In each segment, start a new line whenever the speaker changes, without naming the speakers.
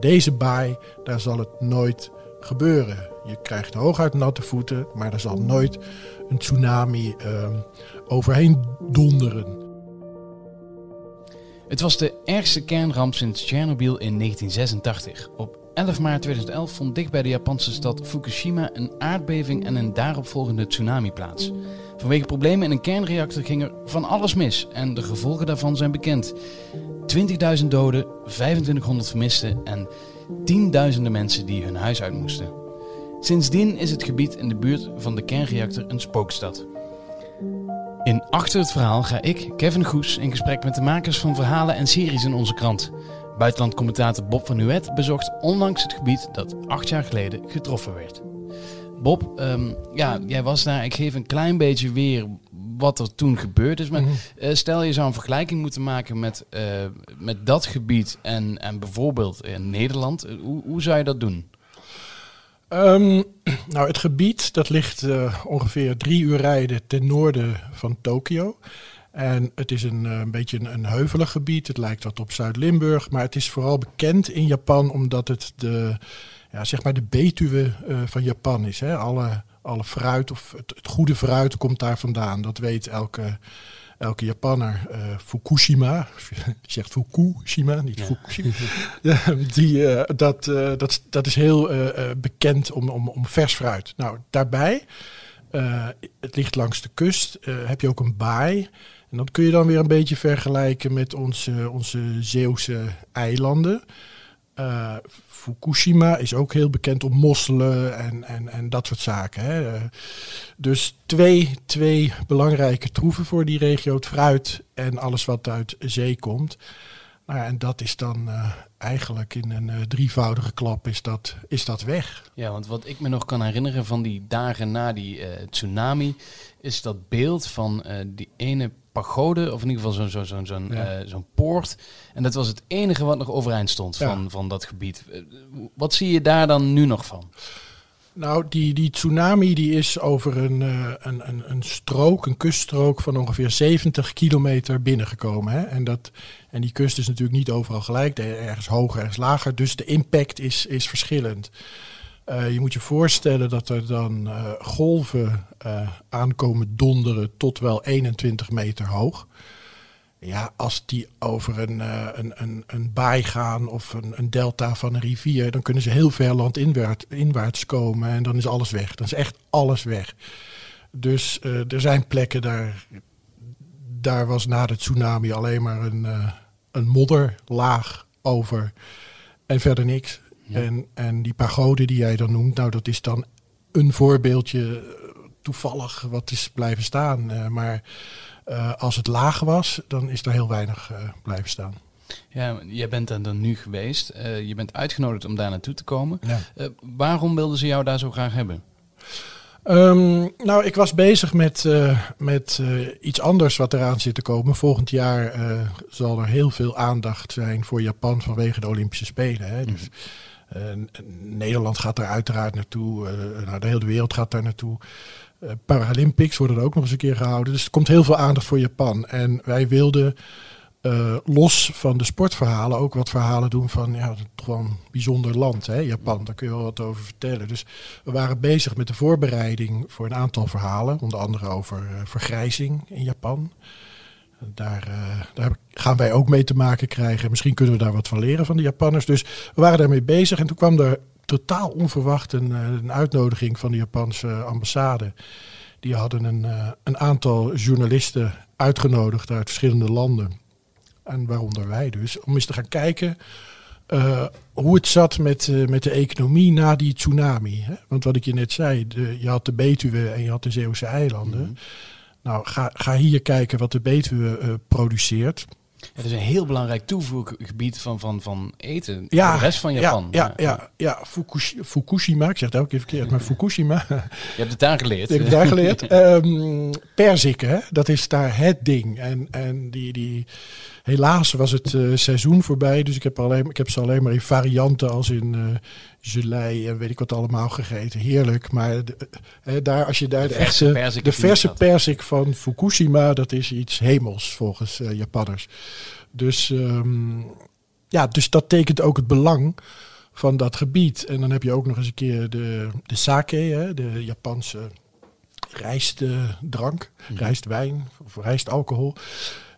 deze baai, daar zal het nooit gebeuren. Je krijgt hooguit natte voeten, maar er zal nooit een tsunami uh, overheen donderen.
Het was de ergste kernramp sinds Tsjernobyl in 1986. Op 11 maart 2011 vond dicht bij de Japanse stad Fukushima een aardbeving en een daaropvolgende tsunami plaats. Vanwege problemen in een kernreactor ging er van alles mis en de gevolgen daarvan zijn bekend. 20.000 doden, 2500 vermisten en tienduizenden mensen die hun huis uit moesten. Sindsdien is het gebied in de buurt van de kernreactor een spookstad. In Achter het Verhaal ga ik, Kevin Goes, in gesprek met de makers van verhalen en series in onze krant. Buitenlandcommentator Bob van Nuet bezocht onlangs het gebied dat acht jaar geleden getroffen werd. Bob, um, ja, jij was daar. Ik geef een klein beetje weer wat er toen gebeurd is. Maar mm -hmm. stel je zou een vergelijking moeten maken met, uh, met dat gebied en, en bijvoorbeeld in Nederland. Hoe, hoe zou je dat doen?
Um, nou, het gebied dat ligt ongeveer drie uur rijden ten noorden van Tokio. En het is een, een beetje een, een, heuvelig gebied. Het lijkt wat op Zuid-Limburg. Maar het is vooral bekend in Japan omdat het de, ja, zeg maar de Betuwe uh, van Japan is. Hè? Alle, alle fruit of het, het, goede fruit komt daar vandaan. Dat weet elke, elke Japanner. Uh, Fukushima, zegt Fukushima, niet ja. Fukushima. Die, uh, dat, dat, dat is heel bekend om, om, om vers fruit. Nou, daarbij, het ligt langs de kust, heb je ook een baai. En dat kun je dan weer een beetje vergelijken met onze, onze Zeeuwse eilanden. Uh, Fukushima is ook heel bekend om mosselen en, en, en dat soort zaken. Hè. Dus twee, twee belangrijke troeven voor die regio. Het fruit en alles wat uit zee komt. Nou ja, en dat is dan uh, eigenlijk in een uh, drievoudige klap is dat, is dat weg.
Ja, want wat ik me nog kan herinneren van die dagen na die tsunami... is dat beeld van die ene pagode, of in ieder geval zo'n zo, zo, zo, ja. uh, zo'n poort. En dat was het enige wat nog overeind stond van, van dat gebied. Wat zie je daar dan nu nog van?
Nou, die, die tsunami die is over een, uh, een, een, een strook, een kuststrook van ongeveer 70 kilometer binnengekomen. Hè? En, dat, en die kust is natuurlijk niet overal gelijk, ergens hoger, ergens lager. Dus de impact is, is verschillend. Uh, je moet je voorstellen dat er dan uh, golven aankomen donderen tot wel 21 meter hoog. Ja, als die over een, een, een, een baai gaan of een, een, delta van een rivier, dan kunnen ze heel ver landinwaarts inwaarts komen en dan is alles weg. Dan is echt alles weg. Dus er zijn plekken daar, daar was na de tsunami alleen maar een, een modderlaag over en verder niks. Ja. En, en die pagode die jij dan noemt, nou dat is dan een voorbeeldje toevallig wat is blijven staan. Uh, maar uh, als het laag was, dan is er heel weinig uh, blijven staan.
Ja, jij bent er dan nu geweest. je bent uitgenodigd om daar naartoe te komen. Ja. waarom wilden ze jou daar zo graag hebben?
Um, nou, ik was bezig met, uh, met uh, iets anders wat eraan zit te komen. Volgend jaar uh, zal er heel veel aandacht zijn voor Japan vanwege de Olympische Spelen. Hè. Dus Nederland gaat daar uiteraard naartoe. nou, de hele wereld gaat daar naartoe. Paralympics worden er ook nog eens een keer gehouden. Dus er komt heel veel aandacht voor Japan. En wij wilden los van de sportverhalen ook wat verhalen doen van ja, toch wel een bijzonder land, hè, Japan. Daar kun je wel wat over vertellen. Dus we waren bezig met de voorbereiding voor een aantal verhalen, onder andere over vergrijzing in Japan. Daar, uh, daar, gaan wij ook mee te maken krijgen. Misschien kunnen we daar wat van leren van de Japanners. Dus we waren daarmee bezig en toen kwam er totaal onverwacht een, een uitnodiging van de Japanse ambassade. Die hadden een, een aantal journalisten uitgenodigd uit verschillende landen en waaronder wij dus, om eens te gaan kijken hoe het zat met, met de economie na die tsunami. Hè? Want wat ik je net zei, je had de Betuwe en je had de Zeeuwse eilanden. -hmm. Nou, ga, ga hier kijken wat de Betuwe uh, produceert.
Het is een heel belangrijk toevoergebied van, van, van eten ja, de rest van Japan.
Ja, ja, ja, ja Fukushima, Fukushima, ik zeg het elke keer verkeerd, maar Fukushima.
Je hebt het daar geleerd.
Ik heb het daar geleerd. um, perziken, dat is daar het ding. En, en die, die, helaas was het uh, seizoen voorbij, dus ik heb, alleen, ik heb ze alleen maar in varianten als in uh, gelei en weet ik wat allemaal gegeten. Heerlijk, maar de, uh, daar, als je daar de, de echte, de verse persik van Fukushima, dat is iets hemels volgens Japanners. Dus um, ja, dus dat tekent ook het belang van dat gebied. En dan heb je ook nog eens een keer de, de sake, hè, de Japanse rijstdrank,
Mhm.
rijstwijn of rijstalcohol.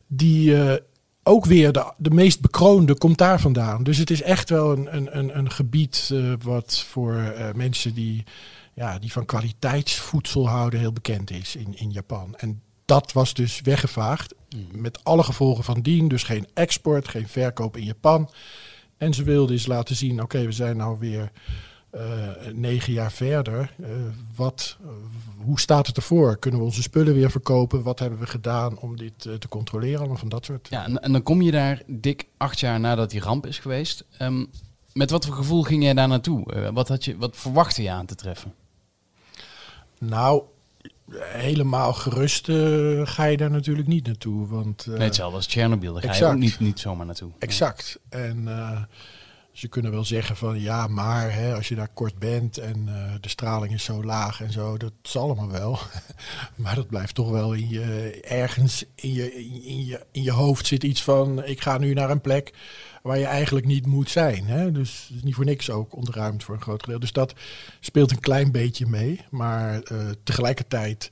Die eh, ook weer de, de meest bekroonde komt daar vandaan. Dus het is echt wel een, een, een, een gebied eh, wat voor eh, mensen die, ja, die van kwaliteitsvoedsel houden heel bekend is in, in Japan. En dat was dus weggevaagd.
Mhm.
Met alle gevolgen van dien. Dus geen export, geen verkoop in Japan. En ze wilden eens laten zien, oké, we zijn nou weer eh, negen jaar verder. Wat, hoe staat het ervoor? Kunnen we onze spullen weer verkopen? Wat hebben we gedaan om dit eh, te controleren? Allemaal van dat soort.
Ja, en, en dan kom je daar dik acht jaar nadat die ramp is geweest. Ehm, met wat voor gevoel ging jij daar naartoe? Eh, wat, had je, wat verwachtte je aan te treffen?
Nou, helemaal gerust eh, ga je daar natuurlijk niet naartoe. Want, eh,
nee, hetzelfde als Chernobyl. Daar ga je ook niet, niet zomaar naartoe.
Exact. En ze kunnen wel zeggen van ja, maar hè, als je daar kort bent en eh, de straling is zo laag en zo, dat is allemaal wel. maar dat blijft toch wel in je, ergens in je, in, je, in je hoofd zit iets van ik ga nu naar een plek waar je eigenlijk niet moet zijn. Hè? Dus niet voor niks ook ontruimd voor een groot gedeelte. Dus dat speelt een klein beetje mee. Maar eh, tegelijkertijd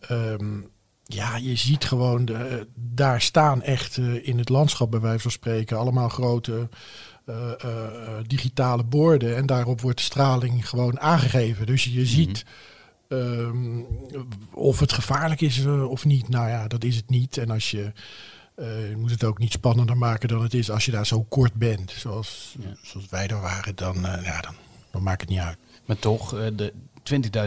ehm, ja, je ziet gewoon, de, daar staan echt eh, in het landschap bij wijze van spreken allemaal grote eh, eh, eh, digitale borden. En daarop wordt de straling gewoon aangegeven. Dus je ziet ehm, of het gevaarlijk is of niet. Nou ja, dat is het niet. En als je, je moet het ook niet spannender maken dan het is als je daar zo kort bent. Zoals,
Ja.
zoals wij er waren, dan, ja, dan, dan maakt het niet uit.
Maar toch, de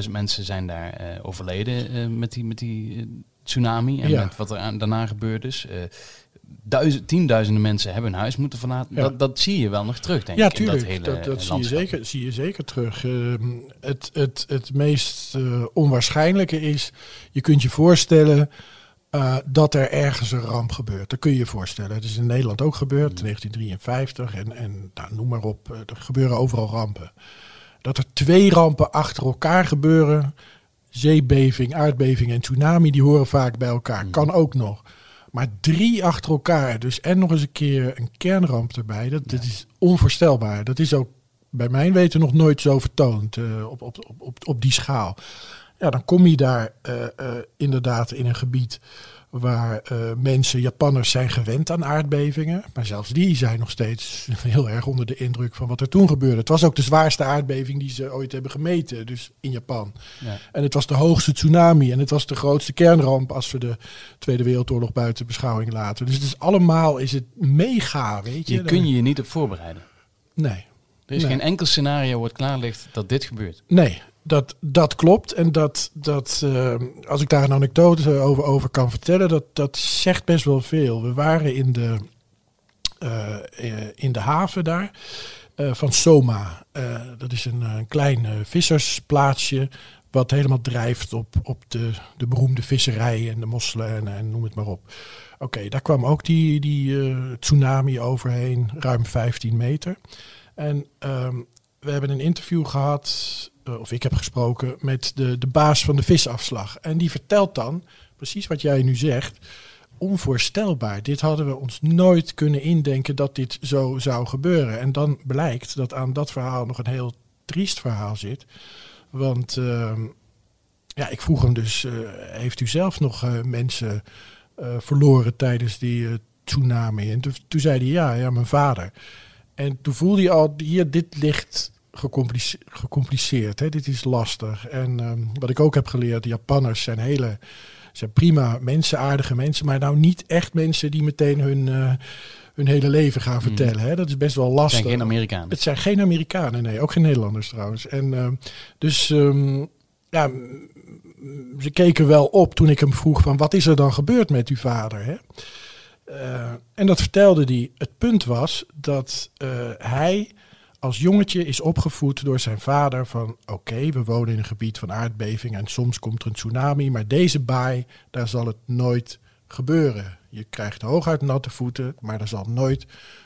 20.000 mensen zijn daar overleden met die, met die tsunami en
Ja.
met wat er aan, daarna gebeurd is. Duizend, tienduizenden mensen hebben hun huis moeten verlaten.
Ja.
Dat, dat zie je wel nog terug, denk
Ja,
ik, in
tuurlijk.
dat hele
Dat, dat
eh,
zie, je zeker, zie je zeker terug. Ehm, het, het, het meest eh, onwaarschijnlijke is, je kunt je voorstellen eh, dat er ergens een ramp gebeurt. Dat kun je je voorstellen. Het is in Nederland ook gebeurd, in 1953. En, en nou, noem maar op, er gebeuren overal rampen. Dat er twee rampen achter elkaar gebeuren, zeebeving, aardbeving en tsunami, die horen vaak bij elkaar. Kan ook nog. Maar drie achter elkaar, dus en nog eens een keer een kernramp erbij, dat, is onvoorstelbaar. Dat is ook bij mijn weten nog nooit zo vertoond op, op, op, op, op die schaal. Ja, dan kom je daar eh, eh, inderdaad in een gebied waar eh, mensen, Japanners, zijn gewend aan aardbevingen. Maar zelfs die zijn nog steeds heel erg onder de indruk van wat er toen gebeurde. Het was ook de zwaarste aardbeving die ze ooit hebben gemeten, dus in Japan.
Ja.
En het was de hoogste tsunami en het was de grootste kernramp als we de Tweede Wereldoorlog buiten beschouwing laten. Dus het is allemaal is het mega, weet je.
Je kun je je niet op voorbereiden.
Nee,
Er is
Nee.
geen enkel scenario wat klaar ligt dat dit gebeurt.
nee. Dat, dat klopt. En dat, dat, eh, als ik daar een anekdote over, over kan vertellen, dat, dat zegt best wel veel. We waren in de, eh, eh, in de haven daar van Soma. Dat is een, een klein vissersplaatsje wat helemaal drijft op, op de, de beroemde visserij en de mosselen en, en noem het maar op. Oké, daar kwam ook die, die tsunami overheen, ruim 15 meter. En ehm, we hebben een interview gehad, eh, of ik heb gesproken, met de, de baas van de visafslag. En die vertelt dan, precies wat jij nu zegt, onvoorstelbaar. Dit hadden we ons nooit kunnen indenken dat dit zo zou gebeuren. En dan blijkt dat aan dat verhaal nog een heel triest verhaal zit. Want ehm, ja, ik vroeg hem dus, eh, heeft u zelf nog eh, mensen verloren tijdens die tsunami? En toen, toen zei hij ja, ja, mijn vader. En toen voelde je al, hier, dit ligt gecomplice- gecompliceerd. Hè? Dit is lastig. En ehm, wat ik ook heb geleerd, de Japanners zijn hele zijn prima mensen, aardige mensen, maar nou niet echt mensen die meteen hun, eh, hun hele leven gaan vertellen. Hè? Dat is best wel
Het
lastig.
zijn geen Amerikanen.
Het zijn geen Amerikanen, nee, ook geen Nederlanders trouwens. En ehm, dus ehm, ja, ze keken wel op toen ik hem vroeg van wat is er dan gebeurd met uw vader? Hè? Eh, en dat vertelde hij. Het punt was dat eh, hij als jongetje is opgevoed door zijn vader van oké, we wonen in een gebied van aardbeving en soms komt er een tsunami, maar deze baai, daar zal het nooit gebeuren. Je krijgt hooguit natte voeten, maar er zal nooit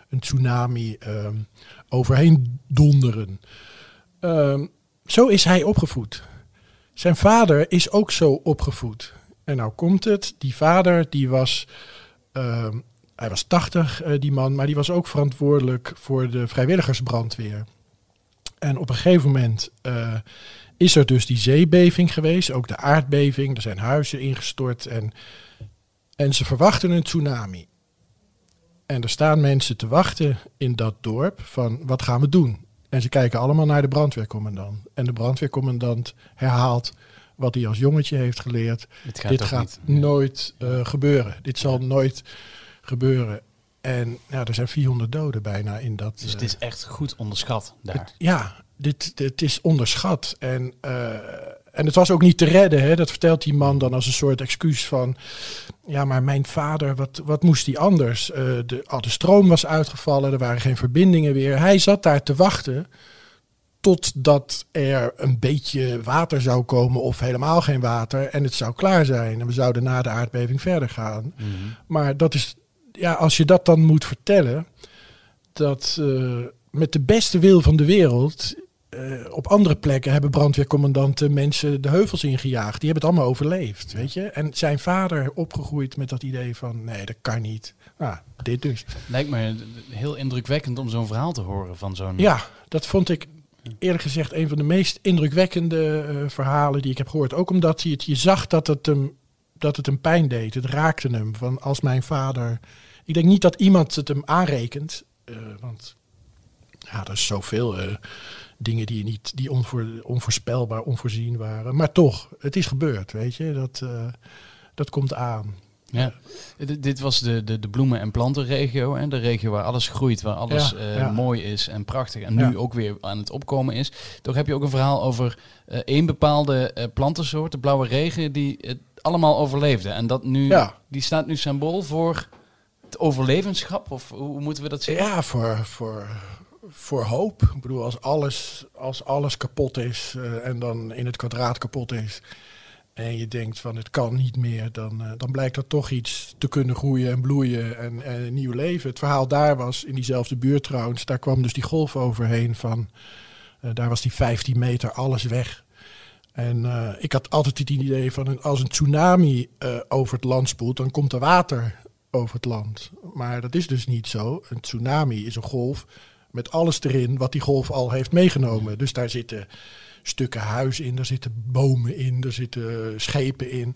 een tsunami ehm, overheen donderen. Ehm, zo is hij opgevoed. Zijn vader is ook zo opgevoed. En nou komt het, die vader die was ehm, hij was 80, eh, die man, maar die was ook verantwoordelijk voor de vrijwilligersbrandweer. En op een gegeven moment eh, is er dus die zeebeving geweest, ook de aardbeving. Er zijn huizen ingestort en, en ze verwachten een tsunami. En er staan mensen te wachten in dat dorp van wat gaan we doen? En ze kijken allemaal naar de brandweercommandant. En de brandweercommandant herhaalt wat hij als jongetje heeft geleerd.
Gaat
Dit gaat
niet?
nooit eh, gebeuren. Dit zal nooit gebeuren. En ja, er zijn 400 doden bijna in dat.
Dus het
eh,
is echt goed onderschat daar.
het- ja, dit, dit is onderschat. En, eh, en het was ook niet te redden. Hè? Dat vertelt die man dan als een soort excuus van... Ja, maar mijn vader, wat, wat moest hij anders? Eh, de, al de stroom was uitgevallen, er waren geen verbindingen weer. Hij zat daar te wachten totdat er een beetje water zou komen of helemaal geen water. En het zou klaar zijn. En we zouden na de aardbeving verder gaan.
Mhm.
Maar dat is, ja, als je dat dan moet vertellen, dat eh, met de beste wil van de wereld, eh, op andere plekken hebben brandweercommandanten mensen de heuvels ingejaagd. Die hebben het allemaal overleefd, weet je. En zijn vader opgegroeid met dat idee van, nee, dat kan niet. Nou, dit dus.
Lijkt me heel indrukwekkend om zo'n verhaal te horen van zo'n...
Ja, dat vond ik eerlijk gezegd een van de meest indrukwekkende eh, verhalen die ik heb gehoord. Ook omdat je, het, je zag dat het, hem, dat het hem pijn deed. Het raakte hem. Van als mijn vader. Ik denk niet dat iemand het hem aanrekent. eh, want ja, er is zoveel eh, dingen die, niet, die onvoor, onvoorspelbaar, onvoorzien waren. Maar toch, het is gebeurd, weet je. Dat, eh, dat komt aan.
Ja. D- dit was de, de, de bloemen- en plantenregio. Hè? De regio waar alles groeit, waar alles
Ja, ja.
mooi is en prachtig. En nu
Ja.
ook weer aan het opkomen is. Toch heb je ook een verhaal over één bepaalde plantensoort, de blauwe regen, die het allemaal overleefde. En dat nu,
Ja.
die staat nu symbool voor het overlevenschap? Of hoe moeten we dat zien?
Ja, voor, voor, voor hoop. Ik bedoel, als alles, als alles kapot is eh, en dan in het kwadraat kapot is. En je denkt van het kan niet meer, dan, eh, dan blijkt er toch iets te kunnen groeien en bloeien en, en een nieuw leven. Het verhaal daar was, in diezelfde buurt trouwens, daar kwam dus die golf overheen van, eh, daar was die 15 meter, alles weg. En eh, ik had altijd het idee van als een tsunami eh, over het land spoelt, dan komt er water over het land. Maar dat is dus niet zo. Een tsunami is een golf met alles erin wat die golf al heeft meegenomen. Dus daar zitten stukken huis in, daar zitten bomen in, er zitten schepen in.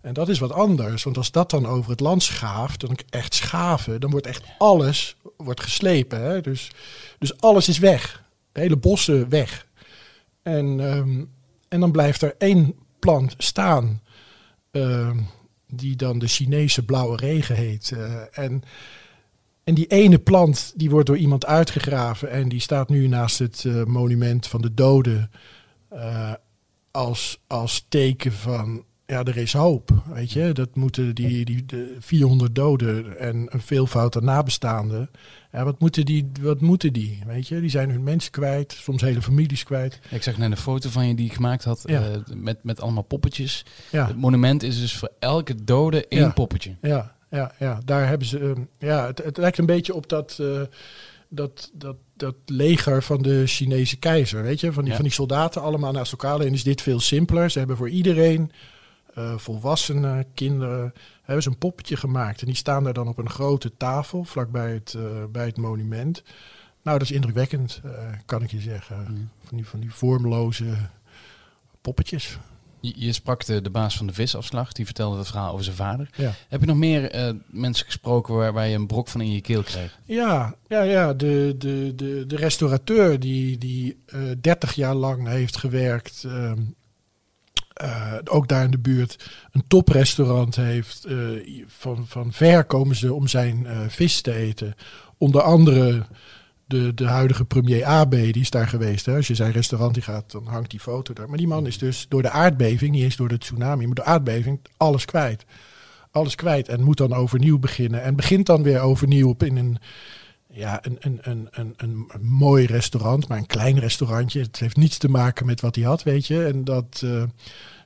En dat is wat anders, want als dat dan over het land schaaft, dan echt schaven, dan wordt echt alles wordt geslepen. Hè? Dus, dus alles is weg. De hele bossen weg. En, ehm, en dan blijft er één plant staan, ehm, die dan de Chinese blauwe regen heet. Eh, en, en die ene plant, die wordt door iemand uitgegraven en die staat nu naast het eh, monument van de doden eh, als, als teken van, ja, er is hoop. Weet je, dat moeten die, die de 400 doden en een veelvoud aan nabestaanden. Ja, wat moeten die? Wat moeten die? Weet je, die zijn hun mensen kwijt, soms hele families kwijt.
Ik zag net een foto van je die je gemaakt had
Ja.
eh, met, met allemaal poppetjes.
Ja,
Het monument is dus voor elke dode één
Ja.
poppetje.
ja, ja, ja. Daar hebben ze. ehm, ja, het, het lijkt een beetje op dat, eh, dat, dat, dat leger van de Chinese keizer. Weet je, van die, van die soldaten allemaal naast elkaar. Alleen is dit veel simpeler. Ze hebben voor iedereen, eh, volwassenen, kinderen, hebben ze een poppetje gemaakt. En die staan daar dan op een grote tafel vlakbij het, eh, bij het monument. Nou, dat is indrukwekkend, eh, kan ik je zeggen.
Ja.
Van, die, van die vormloze poppetjes.
Je, je sprak de, de baas van de visafslag, die vertelde het verhaal over zijn vader.
Ja.
Heb je nog meer eh, mensen gesproken waar, waar je een brok van in je keel kreeg?
Ja, ja, ja. De, de, de, de restaurateur die, die eh 30 jaar lang heeft gewerkt, eh, ook daar in de buurt, een toprestaurant heeft. eh, van, van ver komen ze om zijn eh, vis te eten. Onder andere de, de huidige premier AB, die is daar geweest. Hè. Als je zijn restaurant die gaat, dan hangt die foto daar. Maar die man is dus door de aardbeving, niet eens door de tsunami, maar door de aardbeving, alles kwijt. Alles kwijt en moet dan overnieuw beginnen. En begint dan weer overnieuw op in een, ja, een, een, een, een, een, mooi restaurant, maar een klein restaurantje. Het heeft niets te maken met wat hij had, weet je. En dat eh,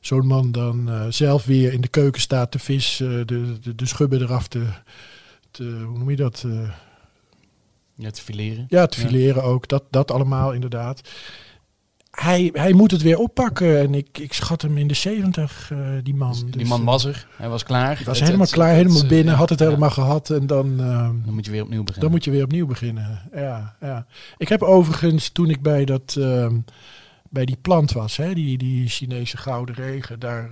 zo'n man dan eh, zelf weer in de keuken staat de vis, eh, de, de, de schubben eraf te, te, hoe noem je dat?
Ja, te fileren.
ja, te
Ja.
fileren ook. Dat, dat allemaal inderdaad. Hij, hij moet het weer oppakken. En ik, ik schat hem in de 70, uh, die man.
Dus die
Dus,
man
eh,
was er. Hij was klaar.
hij was
Het-
helemaal
het-
klaar,
het-
helemaal
het-
binnen,
ja,
had het
ja.
helemaal gehad. En dan, eh,
Dan moet je weer opnieuw beginnen.
dan moet je weer opnieuw beginnen. Ja, ja. Ik heb overigens, toen ik bij, dat, ehm, bij die plant was, hè, die, die Chinese gouden regen, daar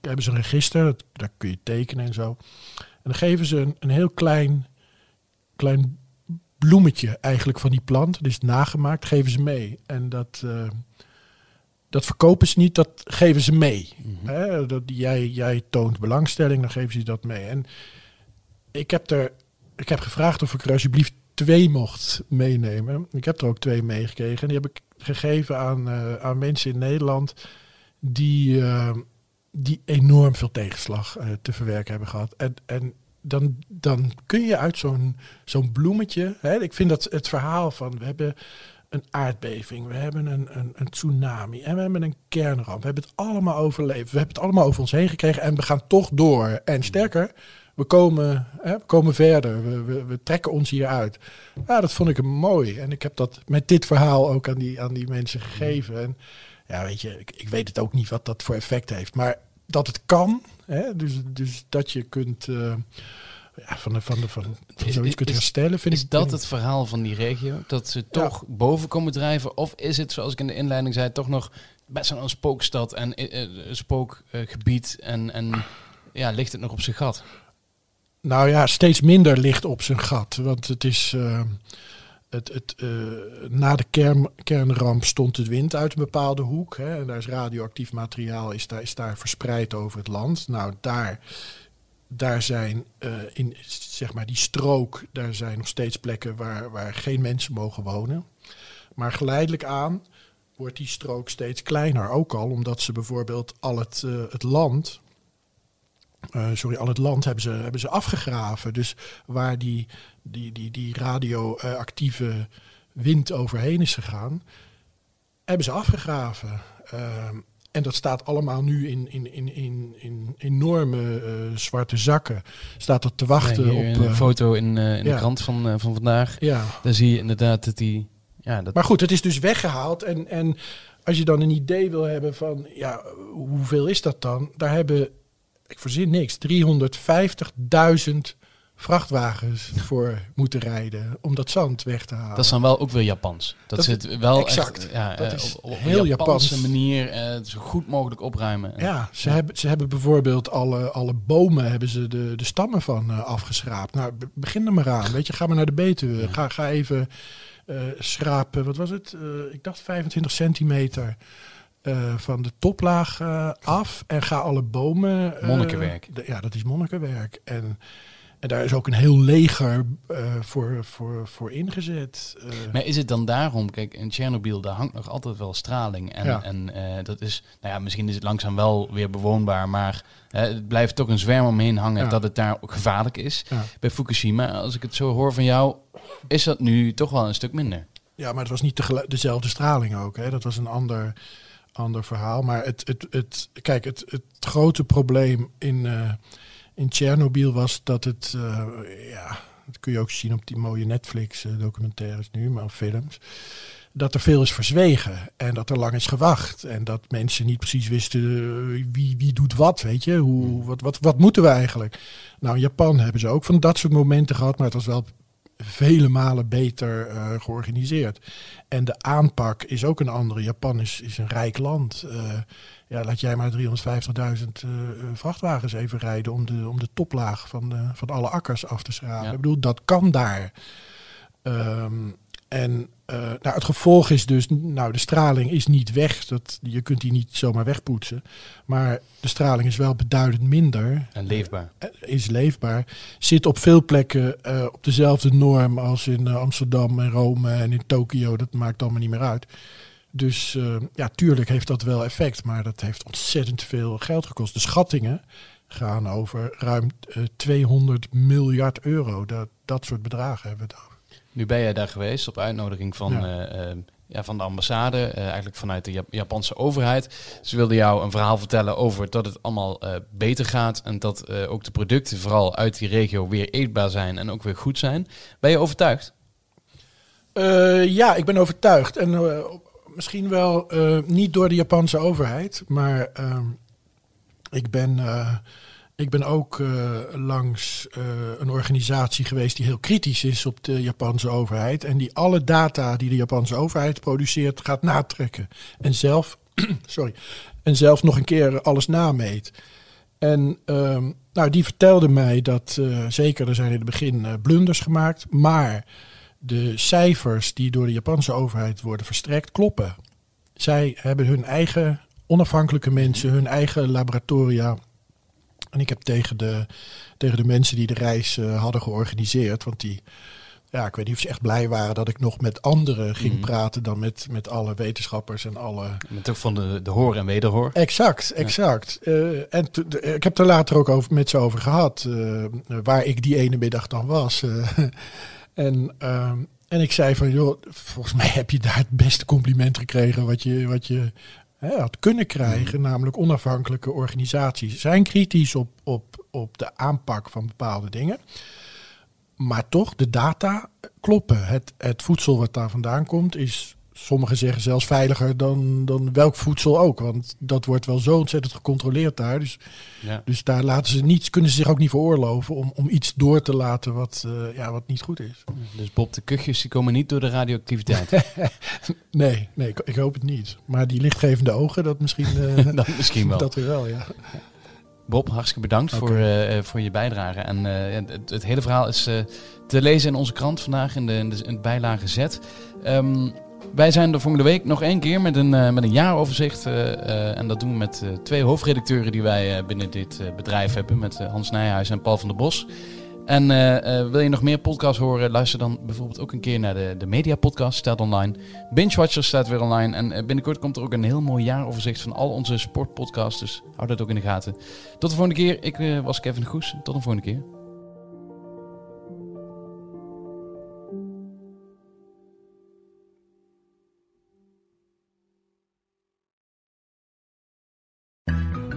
hebben ze een register, dat, daar kun je tekenen en zo. En dan geven ze een, een heel klein, klein bloemetje eigenlijk van die plant. Dat is nagemaakt, geven ze mee. En dat, dat verkopen ze niet, dat geven ze mee.
Mhm.
Hè, dat, jij, jij toont belangstelling, dan geven ze dat mee. En ik heb, er, ik heb gevraagd of ik er alsjeblieft twee mocht meenemen. Ik heb er ook twee meegekregen. En die heb ik gegeven aan, eh, aan mensen in Nederland die, eh, die enorm veel tegenslag eh, te verwerken hebben gehad. En, en dan, dan kun je uit zo'n zo'n bloemetje. Hè, ik vind dat het verhaal van we hebben een aardbeving, we hebben een, een, een tsunami en we hebben een kernramp. We hebben het allemaal overleefd. We hebben het allemaal over ons heen gekregen en we gaan toch door. En sterker, we komen, hè, we komen verder. We, we, trekken ons hier uit. Ja, dat vond ik mooi. En ik heb dat met dit verhaal ook aan die, aan die mensen gegeven. En ja, weet je, ik, ik weet het ook niet wat dat voor effect heeft. Maar dat het kan, hè, dus, dus dat je kunt eh, ja, van, de, van, de, van, van
Is-
zoiets kunt herstellen, vind
Is
ik.
dat het verhaal van die regio? Dat ze toch boven komen drijven? Of is het, zoals ik in de inleiding zei, toch nog best wel een spookstad en eh, eh, spookgebied? En, en ja, ligt het nog op zijn gat?
Nou ja, steeds minder ligt op zijn gat. Want het is. eh, het, het, na de kern, kernramp stond de wind uit een bepaalde hoek. Hè, en daar is radioactief materiaal is daar, is daar verspreid over het land. Nou, daar, daar zijn eh, in zeg maar die strook, daar zijn nog steeds plekken waar, waar geen mensen mogen wonen. Maar geleidelijk aan wordt die strook steeds kleiner. Ook al omdat ze bijvoorbeeld al het, eh, het land eh, sorry, al het land hebben ze, hebben ze afgegraven. Dus waar die, die, die, die radioactieve wind overheen is gegaan, hebben ze afgegraven. En dat staat allemaal nu in, in, in, in, in enorme eh, zwarte zakken. Staat dat te wachten op.
een
eh,
foto in, eh, in de krant van, van vandaag.
ja.
Daar zie je inderdaad dat die... Ja, dat,
Maar goed, het is dus weggehaald. En, en als je dan een idee wil hebben van, ja, hoeveel is dat dan? Daar hebben, ik verzin niks, 350.000 vrachtwagens voor moeten rijden om dat zand weg te halen.
dat is dan wel ook weer Japans. Dat,
Dat-
zit wel
exact.
echt ja,
Dat
eh,
is
op, op
heel
een Japanse
Japans.
manier eh, zo goed mogelijk opruimen.
Ja, ze, Hebben, ze hebben bijvoorbeeld alle, alle bomen hebben ze de, de stammen van eh, afgeschraapt. Nou, be- begin er maar aan. Weet je, ga maar naar de Betuwe.
Ja.
Ga, ga even eh, schrapen. Wat was het? Ik dacht 25 centimeter van de toplaag af. En ga alle bomen...
Monnikenwerk.
ja, dat is monnikenwerk. En, en daar is ook een heel leger eh, voor, voor, voor ingezet. Eh,
Maar is het dan daarom, kijk, in Tsjernobyl, daar hangt nog altijd wel straling. En,
Ja.
en eh, dat is, nou ja, misschien is het langzaam wel weer bewoonbaar, maar het blijft toch een zwerm omheen hangen
Ja.
dat het daar ook gevaarlijk is.
ja.
Bij Fukushima, als ik het zo hoor van jou, is dat nu toch wel een stuk minder.
Ja, maar het was niet dezelfde straling ook. Hè? Dat was een ander, ander verhaal. Maar het, het, het, kijk, het, het grote probleem in, in Tsjernobyl was dat het... eh, ja, dat kun je ook zien op die mooie Netflix-documentaires nu, maar films. Dat er veel is verzwegen en dat er lang is gewacht. En dat mensen niet precies wisten eh, wie, wie doet wat, weet je. Hoe, wat, wat, wat moeten we eigenlijk? Nou, in Japan hebben ze ook van dat soort momenten gehad, maar het was wel vele malen beter eh, georganiseerd. En de aanpak is ook een andere. Japan is, is een rijk land. Eh, ja, laat jij maar 350.000 eh, vrachtwagens even rijden om de, om de toplaag van, de, van alle akkers af te schrapen.
Ja.
Ik bedoel, dat kan daar. Ehm, en eh, nou, het gevolg is dus, nou, de straling is niet weg. Dat, je kunt die niet zomaar wegpoetsen. Maar de straling is wel beduidend minder
En leefbaar.
eh, is leefbaar. Zit op veel plekken eh, op dezelfde norm als in eh, Amsterdam en Rome en in Tokio. Dat maakt allemaal niet meer uit. Dus eh, ja, tuurlijk heeft dat wel effect, maar dat heeft ontzettend veel geld gekost. De schattingen gaan over ruim eh, 200 miljard euro. Dat, dat soort bedragen hebben we het over.
Nu ben jij daar geweest op uitnodiging van,
Ja.
eh, eh, ja, van de ambassade, eh, eigenlijk vanuit de Jap- Japanse overheid. Ze wilden jou een verhaal vertellen over dat het allemaal beter gaat en dat ook de producten vooral uit die regio weer eetbaar zijn en ook weer goed zijn. Ben je overtuigd?
Ja, ik ben overtuigd. En misschien wel niet door de Japanse overheid, maar ehm, ik ben. Ik ben ook eh, langs eh, een organisatie geweest die heel kritisch is op de Japanse overheid. En die alle data die de Japanse overheid produceert gaat natrekken. En zelf, sorry, en zelf nog een keer alles nameet. En ehm, nou, die vertelde mij dat eh, zeker er zijn in het begin blunders gemaakt. Maar de cijfers die door de Japanse overheid worden verstrekt kloppen. Zij hebben hun eigen onafhankelijke mensen, hun eigen laboratoria. En ik heb tegen de, tegen de mensen die de reis eh, hadden georganiseerd, want die, ja, ik weet niet of ze echt blij waren dat ik nog met anderen ging
Mhm.
praten dan met, met alle wetenschappers en alle.
Met ook van de, de hoor en wederhoor.
Exact, exact. Eh, en ik heb er later ook over, met ze over gehad, eh, waar ik die ene middag dan was. en, ehm, en ik zei van, joh, volgens mij heb je daar het beste compliment gekregen wat je, wat je hè, had kunnen krijgen, namelijk onafhankelijke organisaties. Zijn kritisch op, op, op de aanpak van bepaalde dingen. Maar toch, de data kloppen. Het, het voedsel wat daar vandaan komt is, sommigen zeggen zelfs veiliger dan, dan welk voedsel ook. Want dat wordt wel zo ontzettend gecontroleerd daar. Dus,
Ja.
dus daar laten ze niets, kunnen ze zich ook niet veroorloven om, om iets door te laten wat, eh, ja, wat niet goed is.
Dus Bob, de kuchjes die komen niet door de radioactiviteit.
Nee, nee ik, ik hoop het niet. Maar die lichtgevende ogen, dat misschien, eh,
Dan misschien wel.
dat weer wel, ja.
Bob, hartstikke bedankt voor, eh, voor je bijdrage. En eh, het, het hele verhaal is te lezen in onze krant vandaag in de, in de, in de bijlage Z. Ehm, wij zijn er volgende week nog één keer met een, eh, met een jaaroverzicht. eh, eh, en dat doen we met twee hoofdredacteuren die wij binnen dit bedrijf hebben. Met Hans Nijhuis en Paul van der Bos. En wil je nog meer podcasts horen? Luister dan bijvoorbeeld ook een keer naar de, de Media Podcast. Staat online. Binge Watchers staat weer online. En binnenkort komt er ook een heel mooi jaaroverzicht van al onze sportpodcasts. Dus hou dat ook in de gaten. Tot de volgende keer. Ik was Kevin Goes. Tot de volgende keer.